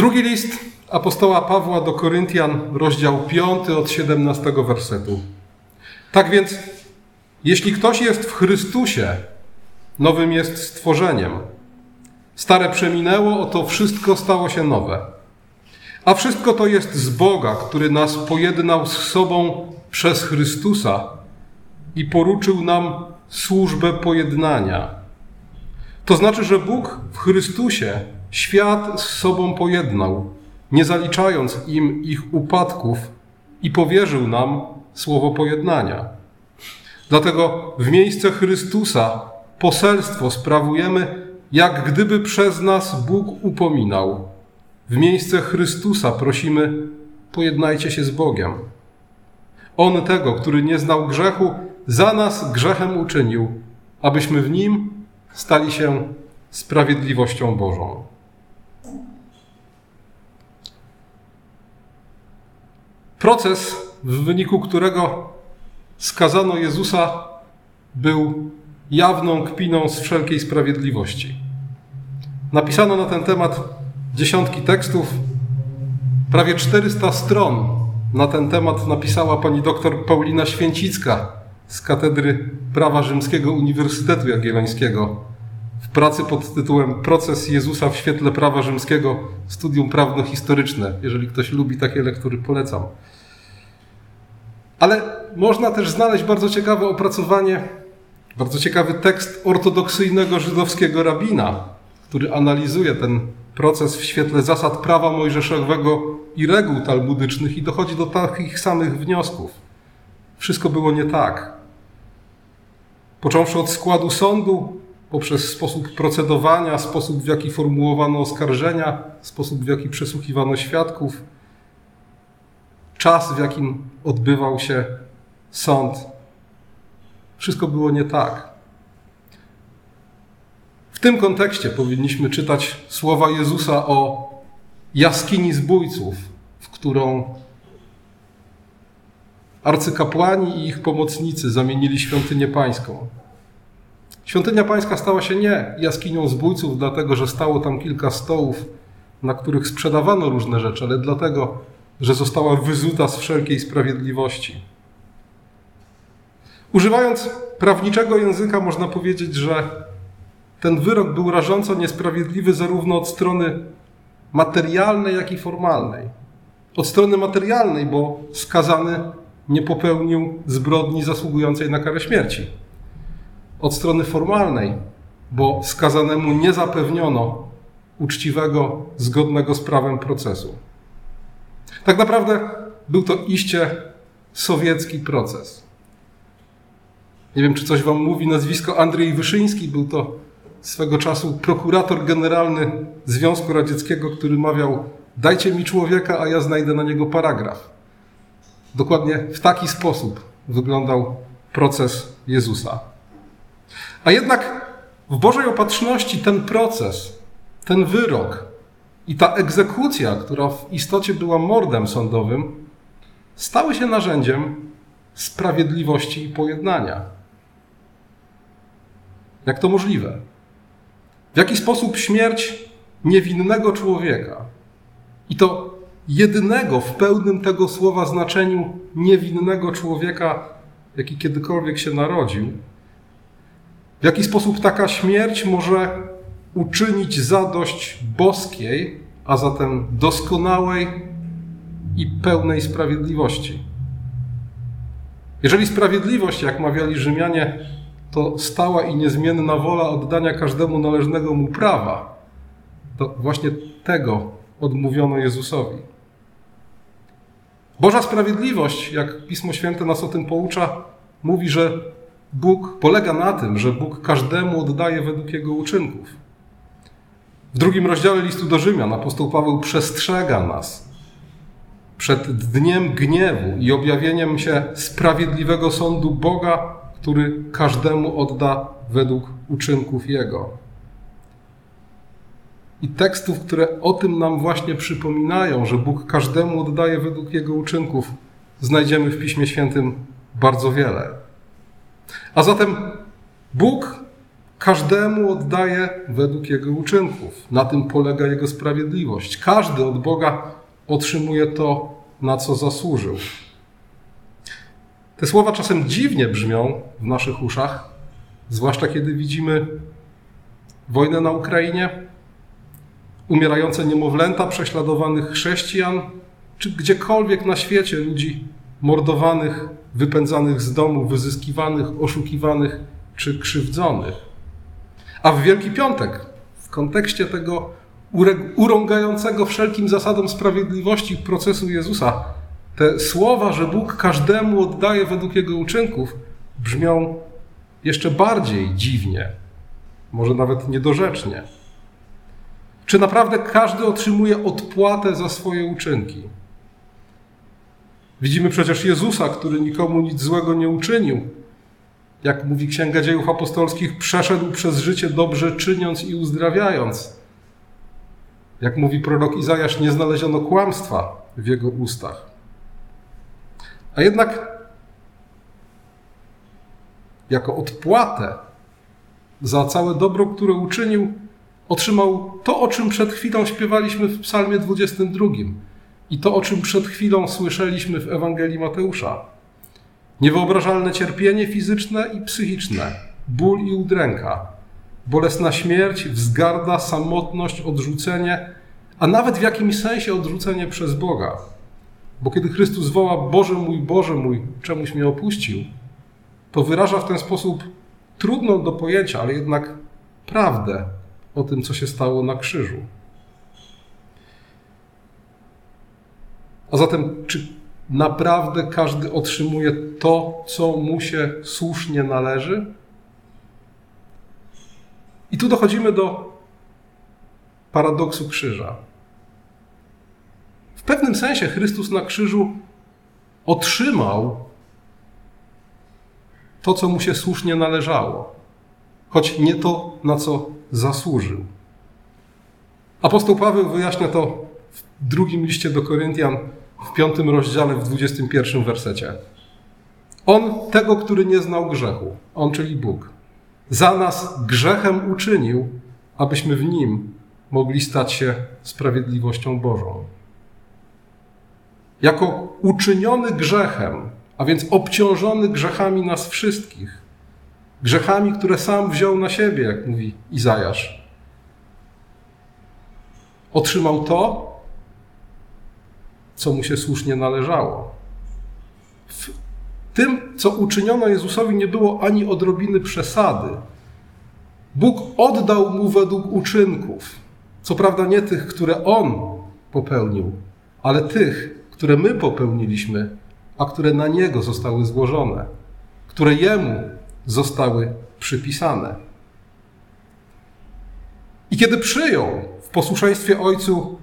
Drugi list apostoła Pawła do Koryntian, rozdział 5 od 17 wersetu. Tak więc, jeśli ktoś jest w Chrystusie, nowym jest stworzeniem. Stare przeminęło, oto wszystko stało się nowe. A wszystko to jest z Boga, który nas pojednał z sobą przez Chrystusa i poruczył nam służbę pojednania. To znaczy, że Bóg w Chrystusie świat z sobą pojednał, nie zaliczając im ich upadków i powierzył nam słowo pojednania. Dlatego w miejsce Chrystusa poselstwo sprawujemy, jak gdyby przez nas Bóg upominał. W miejsce Chrystusa prosimy, pojednajcie się z Bogiem. On tego, który nie znał grzechu, za nas grzechem uczynił, abyśmy w nim stali się sprawiedliwością Bożą. Proces, w wyniku którego skazano Jezusa, był jawną kpiną z wszelkiej sprawiedliwości. Napisano na ten temat dziesiątki tekstów, prawie 400 stron na ten temat napisała pani doktor Paulina Święcicka z Katedry Prawa Rzymskiego Uniwersytetu Jagiellońskiego w pracy pod tytułem Proces Jezusa w świetle prawa rzymskiego, studium prawno-historyczne. Jeżeli ktoś lubi takie lektury, polecam. Ale można też znaleźć bardzo ciekawe opracowanie, bardzo ciekawy tekst ortodoksyjnego żydowskiego rabina, który analizuje ten proces w świetle zasad prawa mojżeszowego i reguł talmudycznych i dochodzi do takich samych wniosków. Wszystko było nie tak. Począwszy od składu sądu, poprzez sposób procedowania, sposób w jaki formułowano oskarżenia, sposób w jaki przesłuchiwano świadków, czas w jakim odbywał się sąd. Wszystko było nie tak. W tym kontekście powinniśmy czytać słowa Jezusa o jaskini zbójców, w którą arcykapłani i ich pomocnicy zamienili świątynię pańską. Świątynia pańska stała się nie jaskinią zbójców, dlatego że stało tam kilka stołów, na których sprzedawano różne rzeczy, ale dlatego, że została wyzuta z wszelkiej sprawiedliwości. Używając prawniczego języka, można powiedzieć, że ten wyrok był rażąco niesprawiedliwy zarówno od strony materialnej, jak i formalnej. Od strony materialnej, bo skazany nie popełnił zbrodni zasługującej na karę śmierci. Od strony formalnej, bo skazanemu nie zapewniono uczciwego, zgodnego z prawem procesu. Tak naprawdę był to iście sowiecki proces. Nie wiem, czy coś wam mówi nazwisko Andrzej Wyszyński, był to swego czasu prokurator generalny Związku Radzieckiego, który mawiał: Dajcie mi człowieka, a ja znajdę na niego paragraf. Dokładnie w taki sposób wyglądał proces Jezusa. A jednak w Bożej opatrzności ten proces, ten wyrok i ta egzekucja, która w istocie była mordem sądowym, stały się narzędziem sprawiedliwości i pojednania. Jak to możliwe? W jaki sposób śmierć niewinnego człowieka, i to jedynego w pełnym tego słowa znaczeniu niewinnego człowieka, jaki kiedykolwiek się narodził, w jaki sposób taka śmierć może uczynić zadość boskiej, a zatem doskonałej i pełnej sprawiedliwości. Jeżeli sprawiedliwość, jak mawiali Rzymianie, to stała i niezmienna wola oddania każdemu należnego mu prawa. To właśnie tego odmówiono Jezusowi. Boża sprawiedliwość, jak Pismo Święte nas o tym poucza, mówi, że Bóg polega na tym, że Bóg każdemu oddaje według jego uczynków. W drugim rozdziale listu do Rzymian apostoł Paweł przestrzega nas przed dniem gniewu i objawieniem się sprawiedliwego sądu Boga, który każdemu odda według uczynków Jego. I tekstów, które o tym nam właśnie przypominają, że Bóg każdemu oddaje według Jego uczynków, znajdziemy w Piśmie Świętym bardzo wiele. A zatem Bóg Każdemu oddaje według jego uczynków. Na tym polega jego sprawiedliwość. Każdy od Boga otrzymuje to, na co zasłużył. Te słowa czasem dziwnie brzmią w naszych uszach, zwłaszcza kiedy widzimy wojnę na Ukrainie, umierające niemowlęta, prześladowanych chrześcijan, czy gdziekolwiek na świecie ludzi mordowanych, wypędzanych z domu, wyzyskiwanych, oszukiwanych czy krzywdzonych. A w Wielki Piątek, w kontekście tego urągającego wszelkim zasadom sprawiedliwości procesu Jezusa, te słowa, że Bóg każdemu oddaje według jego uczynków, brzmią jeszcze bardziej dziwnie, może nawet niedorzecznie. Czy naprawdę każdy otrzymuje odpłatę za swoje uczynki? Widzimy przecież Jezusa, który nikomu nic złego nie uczynił. Jak mówi Księga Dziejów Apostolskich, przeszedł przez życie dobrze czyniąc i uzdrawiając. Jak mówi prorok Izajasz, nie znaleziono kłamstwa w jego ustach. A jednak jako odpłatę za całe dobro, które uczynił, otrzymał to, o czym przed chwilą śpiewaliśmy w Psalmie 22 i to, o czym przed chwilą słyszeliśmy w Ewangelii Mateusza. Niewyobrażalne cierpienie fizyczne i psychiczne, ból i udręka, bolesna śmierć, wzgarda, samotność, odrzucenie, a nawet w jakimś sensie odrzucenie przez Boga. Bo kiedy Chrystus woła Boże mój, Boże mój, czemuś mnie opuścił, to wyraża w ten sposób trudną do pojęcia, ale jednak prawdę o tym, co się stało na krzyżu. A zatem, czy naprawdę każdy otrzymuje to, co mu się słusznie należy? I tu dochodzimy do paradoksu krzyża. W pewnym sensie Chrystus na krzyżu otrzymał to, co mu się słusznie należało, choć nie to, na co zasłużył. Apostoł Paweł wyjaśnia to w drugim liście do Koryntian, w piątym rozdziale, w dwudziestym pierwszym wersecie. On tego, który nie znał grzechu, on czyli Bóg, za nas grzechem uczynił, abyśmy w nim mogli stać się sprawiedliwością Bożą. Jako uczyniony grzechem, a więc obciążony grzechami nas wszystkich, grzechami, które sam wziął na siebie, jak mówi Izajasz, otrzymał to, co mu się słusznie należało. W tym, co uczyniono Jezusowi, nie było ani odrobiny przesady. Bóg oddał mu według uczynków. Co prawda nie tych, które on popełnił, ale tych, które my popełniliśmy, a które na niego zostały złożone, które jemu zostały przypisane. I kiedy przyjął w posłuszeństwie Ojcu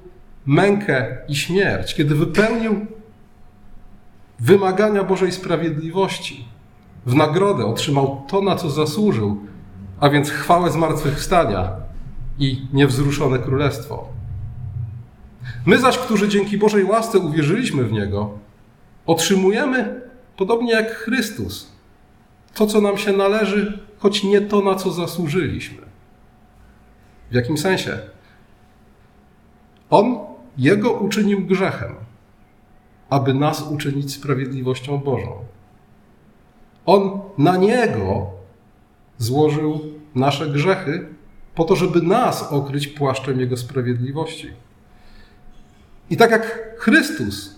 mękę i śmierć, kiedy wypełnił wymagania Bożej sprawiedliwości, w nagrodę otrzymał to, na co zasłużył, a więc chwałę zmartwychwstania i niewzruszone królestwo. My zaś, którzy dzięki Bożej łasce uwierzyliśmy w Niego, otrzymujemy, podobnie jak Chrystus, to, co nam się należy, choć nie to, na co zasłużyliśmy. W jakim sensie? On jego uczynił grzechem, aby nas uczynić sprawiedliwością Bożą. On na niego złożył nasze grzechy, po to, żeby nas okryć płaszczem Jego sprawiedliwości. I tak jak Chrystus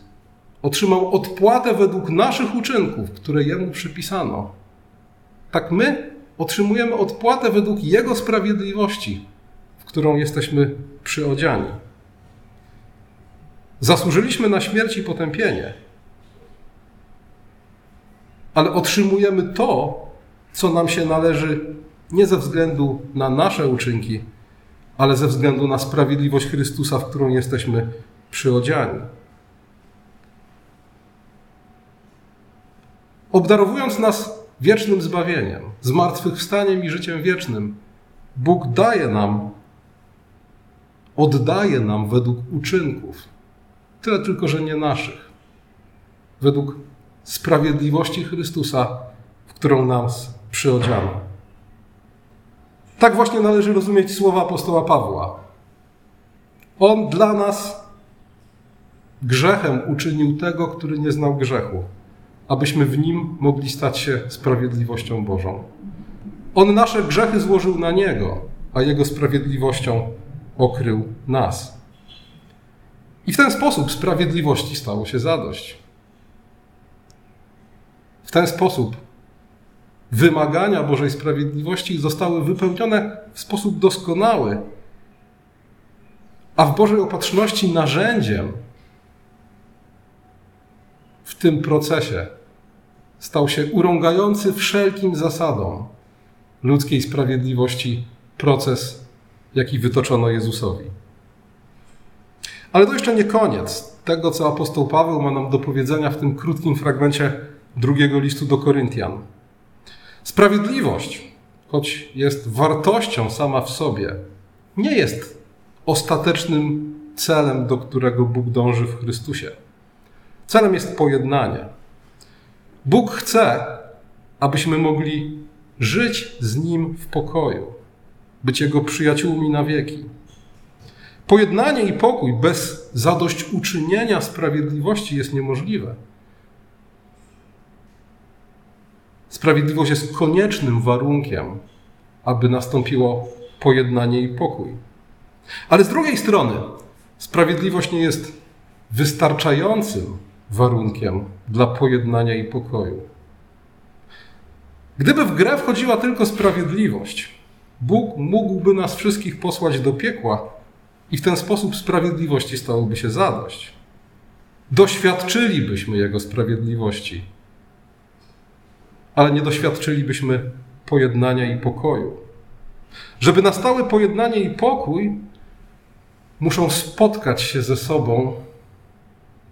otrzymał odpłatę według naszych uczynków, które Jemu przypisano, tak my otrzymujemy odpłatę według Jego sprawiedliwości, w którą jesteśmy przyodziani. Zasłużyliśmy na śmierć i potępienie, ale otrzymujemy to, co nam się należy nie ze względu na nasze uczynki, ale ze względu na sprawiedliwość Chrystusa, w którą jesteśmy przyodziani. Obdarowując nas wiecznym zbawieniem, zmartwychwstaniem i życiem wiecznym, Bóg daje nam, oddaje nam według uczynków Tyle tylko, że nie naszych. Według sprawiedliwości Chrystusa, w którą nas przyodziano. Tak właśnie należy rozumieć słowa apostoła Pawła. On dla nas grzechem uczynił tego, który nie znał grzechu, abyśmy w nim mogli stać się sprawiedliwością Bożą. On nasze grzechy złożył na niego, a jego sprawiedliwością okrył nas. I w ten sposób sprawiedliwości stało się zadość. W ten sposób wymagania Bożej sprawiedliwości zostały wypełnione w sposób doskonały, a w Bożej opatrzności narzędziem w tym procesie stał się urągający wszelkim zasadom ludzkiej sprawiedliwości proces, jaki wytoczono Jezusowi. Ale to jeszcze nie koniec tego, co apostoł Paweł ma nam do powiedzenia w tym krótkim fragmencie drugiego listu do Koryntian. Sprawiedliwość, choć jest wartością sama w sobie, nie jest ostatecznym celem, do którego Bóg dąży w Chrystusie. Celem jest pojednanie. Bóg chce, abyśmy mogli żyć z Nim w pokoju, być Jego przyjaciółmi na wieki. Pojednanie i pokój bez zadośćuczynienia sprawiedliwości jest niemożliwe. Sprawiedliwość jest koniecznym warunkiem, aby nastąpiło pojednanie i pokój. Ale z drugiej strony, sprawiedliwość nie jest wystarczającym warunkiem dla pojednania i pokoju. Gdyby w grę wchodziła tylko sprawiedliwość, Bóg mógłby nas wszystkich posłać do piekła i w ten sposób sprawiedliwości stałoby się zadość. Doświadczylibyśmy Jego sprawiedliwości, ale nie doświadczylibyśmy pojednania i pokoju. Żeby nastały pojednanie i pokój, muszą spotkać się ze sobą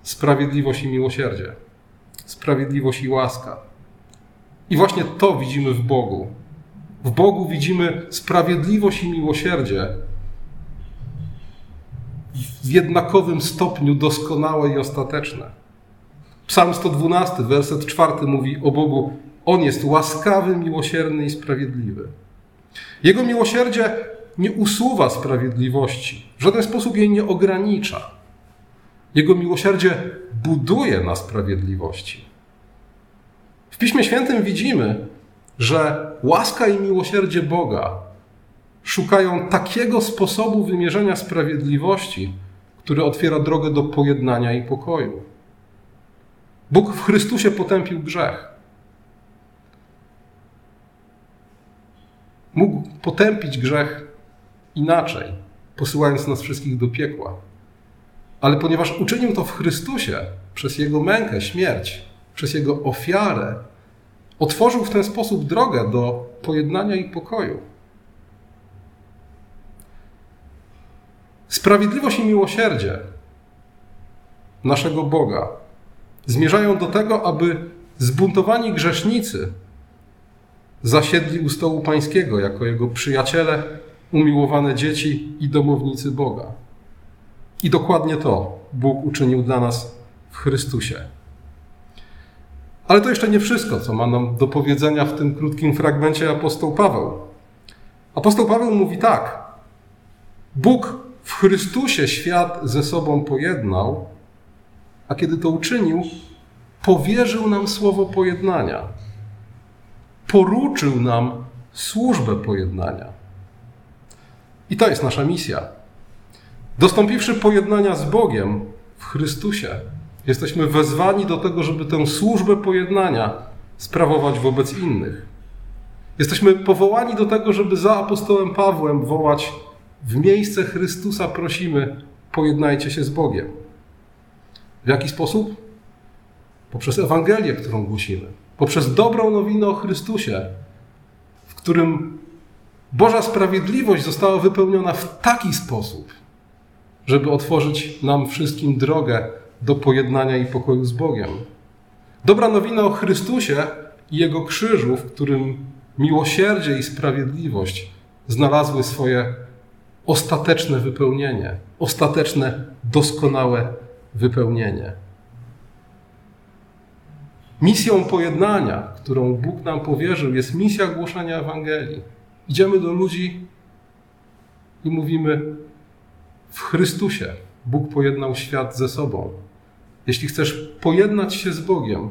sprawiedliwość i miłosierdzie, sprawiedliwość i łaska. I właśnie to widzimy w Bogu. W Bogu widzimy sprawiedliwość i miłosierdzie w jednakowym stopniu doskonałe i ostateczne. Psalm 112, werset 4 mówi o Bogu: On jest łaskawy, miłosierny i sprawiedliwy. Jego miłosierdzie nie usuwa sprawiedliwości, w żaden sposób jej nie ogranicza. Jego miłosierdzie buduje na sprawiedliwości. W Piśmie Świętym widzimy, że łaska i miłosierdzie Boga szukają takiego sposobu wymierzenia sprawiedliwości, który otwiera drogę do pojednania i pokoju. Bóg w Chrystusie potępił grzech. Mógł potępić grzech inaczej, posyłając nas wszystkich do piekła. Ale ponieważ uczynił to w Chrystusie, przez Jego mękę, śmierć, przez Jego ofiarę, otworzył w ten sposób drogę do pojednania i pokoju. Sprawiedliwość i miłosierdzie naszego Boga zmierzają do tego, aby zbuntowani grzesznicy zasiedli u stołu Pańskiego jako Jego przyjaciele, umiłowane dzieci i domownicy Boga. I dokładnie to Bóg uczynił dla nas w Chrystusie. Ale to jeszcze nie wszystko, co ma nam do powiedzenia w tym krótkim fragmencie apostoł Paweł. Apostoł Paweł mówi tak: Bóg w Chrystusie świat ze sobą pojednał, a kiedy to uczynił, powierzył nam słowo pojednania. Poruczył nam służbę pojednania. I to jest nasza misja. Dostąpiwszy pojednania z Bogiem w Chrystusie, jesteśmy wezwani do tego, żeby tę służbę pojednania sprawować wobec innych. Jesteśmy powołani do tego, żeby za apostołem Pawłem wołać w miejsce Chrystusa prosimy, pojednajcie się z Bogiem. W jaki sposób? Poprzez Ewangelię, którą głosimy. Poprzez dobrą nowinę o Chrystusie, w którym Boża sprawiedliwość została wypełniona w taki sposób, żeby otworzyć nam wszystkim drogę do pojednania i pokoju z Bogiem. Dobra nowina o Chrystusie i Jego krzyżu, w którym miłosierdzie i sprawiedliwość znalazły swoje ostateczne wypełnienie, ostateczne, doskonałe wypełnienie. Misją pojednania, którą Bóg nam powierzył, jest misja głoszenia Ewangelii. Idziemy do ludzi i mówimy: W Chrystusie Bóg pojednał świat ze sobą. Jeśli chcesz pojednać się z Bogiem,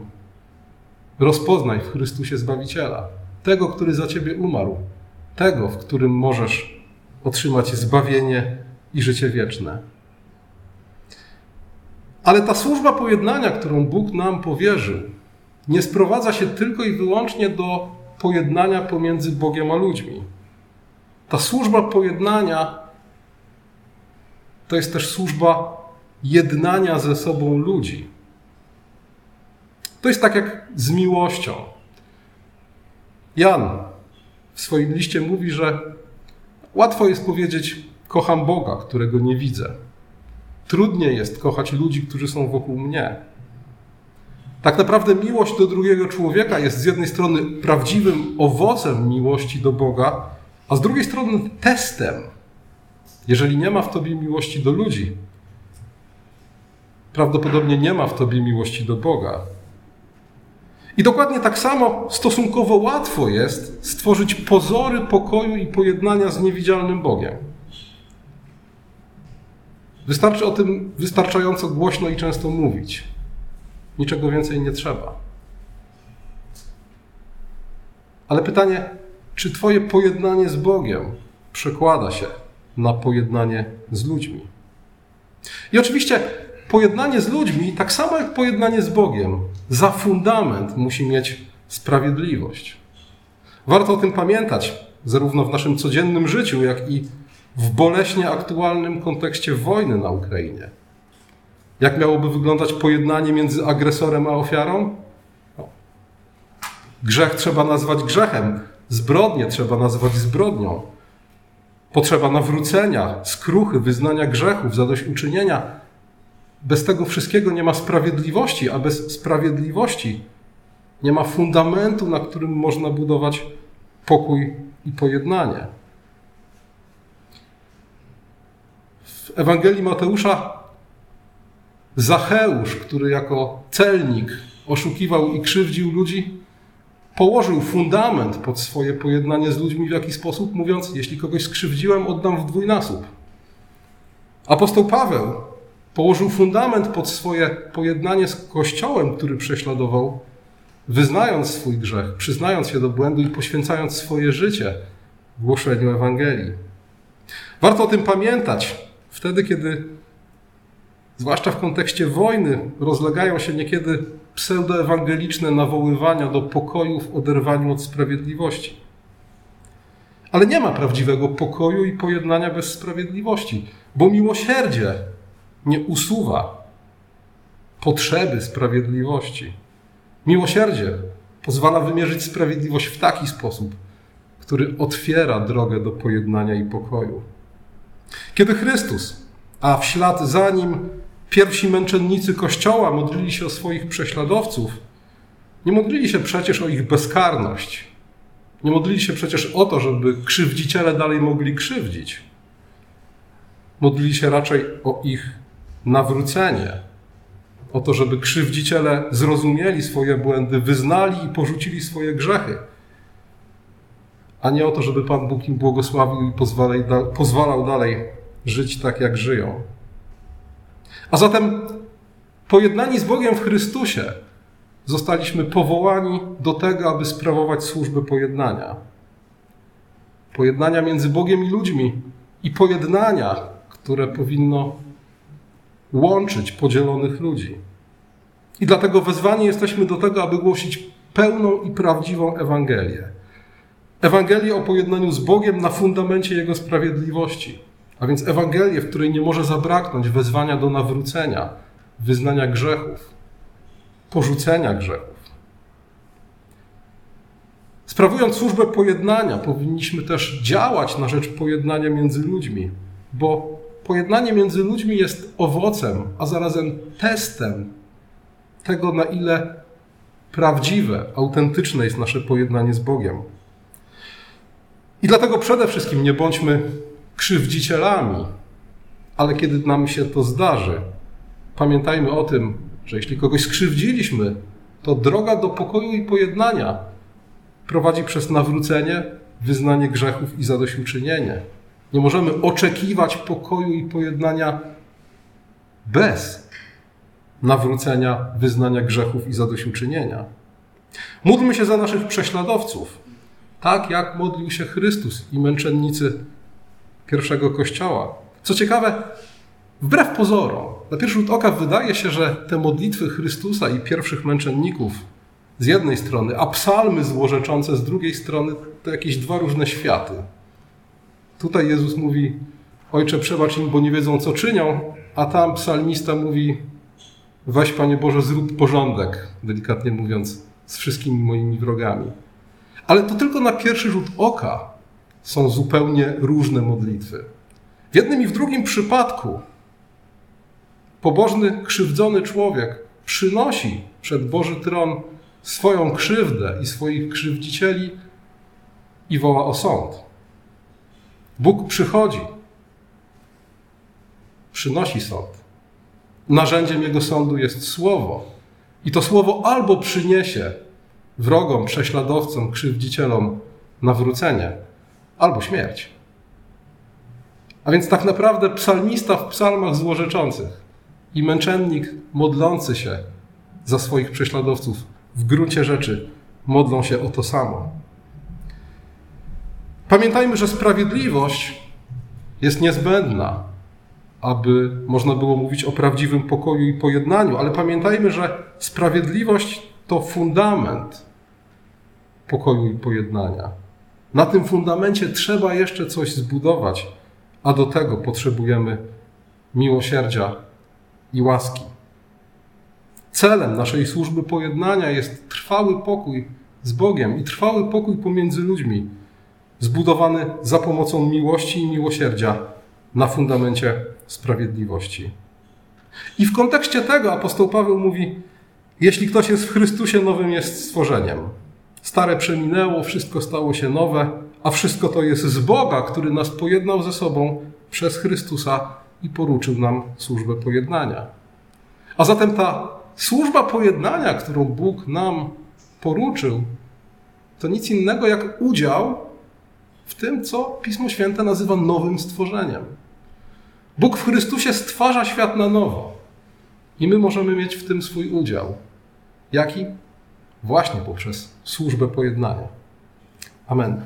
rozpoznaj w Chrystusie Zbawiciela, tego, który za ciebie umarł, tego, w którym możesz otrzymać zbawienie i życie wieczne. Ale ta służba pojednania, którą Bóg nam powierzył, nie sprowadza się tylko i wyłącznie do pojednania pomiędzy Bogiem a ludźmi. Ta służba pojednania to jest też służba jednania ze sobą ludzi. To jest tak jak z miłością. Jan w swoim liście mówi, że łatwo jest powiedzieć: Kocham Boga, którego nie widzę. Trudniej jest kochać ludzi, którzy są wokół mnie. Tak naprawdę miłość do drugiego człowieka jest z jednej strony prawdziwym owocem miłości do Boga, a z drugiej strony testem. Jeżeli nie ma w tobie miłości do ludzi, prawdopodobnie nie ma w tobie miłości do Boga. I dokładnie tak samo stosunkowo łatwo jest stworzyć pozory pokoju i pojednania z niewidzialnym Bogiem. Wystarczy o tym wystarczająco głośno i często mówić. Niczego więcej nie trzeba. Ale pytanie, czy Twoje pojednanie z Bogiem przekłada się na pojednanie z ludźmi? I oczywiście pojednanie z ludźmi, tak samo jak pojednanie z Bogiem, za fundament musi mieć sprawiedliwość. Warto o tym pamiętać, zarówno w naszym codziennym życiu, jak i w boleśnie aktualnym kontekście wojny na Ukrainie. Jak miałoby wyglądać pojednanie między agresorem a ofiarą? No. Grzech trzeba nazwać grzechem, zbrodnię trzeba nazwać zbrodnią. Potrzeba nawrócenia, skruchy, wyznania grzechów, zadośćuczynienia. Bez tego wszystkiego nie ma sprawiedliwości, a bez sprawiedliwości nie ma fundamentu, na którym można budować pokój i pojednanie. W Ewangelii Mateusza Zacheusz, który jako celnik oszukiwał i krzywdził ludzi, położył fundament pod swoje pojednanie z ludźmi w jakiś sposób, mówiąc: Jeśli kogoś skrzywdziłem, oddam w dwójnasób. Apostoł Paweł położył fundament pod swoje pojednanie z Kościołem, który prześladował, wyznając swój grzech, przyznając się do błędu i poświęcając swoje życie głoszeniu Ewangelii. Warto o tym pamiętać wtedy, kiedy zwłaszcza w kontekście wojny, rozlegają się niekiedy pseudoewangeliczne nawoływania do pokoju w oderwaniu od sprawiedliwości. Ale nie ma prawdziwego pokoju i pojednania bez sprawiedliwości, bo miłosierdzie nie usuwa potrzeby sprawiedliwości. Miłosierdzie pozwala wymierzyć sprawiedliwość w taki sposób, który otwiera drogę do pojednania i pokoju. Kiedy Chrystus, a w ślad za nim pierwsi męczennicy Kościoła modlili się o swoich prześladowców, nie modlili się przecież o ich bezkarność. Nie modlili się przecież o to, żeby krzywdziciele dalej mogli krzywdzić. Modlili się raczej o ich nawrócenie, o to, żeby krzywdziciele zrozumieli swoje błędy, wyznali i porzucili swoje grzechy, a nie o to, żeby Pan Bóg im błogosławił i pozwalał dalej żyć tak, jak żyją. A zatem pojednani z Bogiem w Chrystusie zostaliśmy powołani do tego, aby sprawować służbę pojednania. Pojednania między Bogiem i ludźmi i pojednania, które powinno łączyć podzielonych ludzi. I dlatego wezwani jesteśmy do tego, aby głosić pełną i prawdziwą Ewangelię. Ewangelię o pojednaniu z Bogiem na fundamencie Jego sprawiedliwości. A więc Ewangelię, w której nie może zabraknąć wezwania do nawrócenia, wyznania grzechów, porzucenia grzechów. Sprawując służbę pojednania, powinniśmy też działać na rzecz pojednania między ludźmi, bo pojednanie między ludźmi jest owocem, a zarazem testem tego, na ile prawdziwe, autentyczne jest nasze pojednanie z Bogiem. I dlatego przede wszystkim nie bądźmy krzywdzicielami, ale kiedy nam się to zdarzy, pamiętajmy o tym, że jeśli kogoś skrzywdziliśmy, to droga do pokoju i pojednania prowadzi przez nawrócenie wyznanie grzechów i zadośćuczynienie. Nie możemy oczekiwać pokoju i pojednania bez nawrócenia, wyznania grzechów i zadośćuczynienia. Módlmy się za naszych prześladowców, tak jak modlił się Chrystus i męczennicy pierwszego kościoła. Co ciekawe, wbrew pozorom, na pierwszy rzut oka wydaje się, że te modlitwy Chrystusa i pierwszych męczenników z jednej strony, a psalmy złorzeczące z drugiej strony to jakieś dwa różne światy. Tutaj Jezus mówi: Ojcze, przebacz im, bo nie wiedzą, co czynią, a tam psalmista mówi: Weź, Panie Boże, zrób porządek, delikatnie mówiąc, z wszystkimi moimi wrogami. Ale to tylko na pierwszy rzut oka są zupełnie różne modlitwy. W jednym i w drugim przypadku pobożny, krzywdzony człowiek przynosi przed Boży tron swoją krzywdę i swoich krzywdzicieli i woła o sąd. Bóg przychodzi, przynosi sąd. Narzędziem Jego sądu jest słowo. I to słowo albo przyniesie wrogom, prześladowcom, krzywdzicielom nawrócenie, albo śmierć. A więc tak naprawdę psalmista w psalmach złorzeczących i męczennik modlący się za swoich prześladowców w gruncie rzeczy modlą się o to samo. Pamiętajmy, że sprawiedliwość jest niezbędna, aby można było mówić o prawdziwym pokoju i pojednaniu, ale pamiętajmy, że sprawiedliwość to fundament pokoju i pojednania. Na tym fundamencie trzeba jeszcze coś zbudować, a do tego potrzebujemy miłosierdzia i łaski. Celem naszej służby pojednania jest trwały pokój z Bogiem i trwały pokój pomiędzy ludźmi, zbudowany za pomocą miłości i miłosierdzia na fundamencie sprawiedliwości. I w kontekście tego apostoł Paweł mówi: Jeśli ktoś jest w Chrystusie, nowym jest stworzeniem. Stare przeminęło, wszystko stało się nowe, a wszystko to jest z Boga, który nas pojednał ze sobą przez Chrystusa i poruczył nam służbę pojednania. A zatem ta służba pojednania, którą Bóg nam poruczył, to nic innego jak udział w tym, co Pismo Święte nazywa nowym stworzeniem. Bóg w Chrystusie stwarza świat na nowo i my możemy mieć w tym swój udział. Jaki? Właśnie poprzez służbę pojednania. Amen.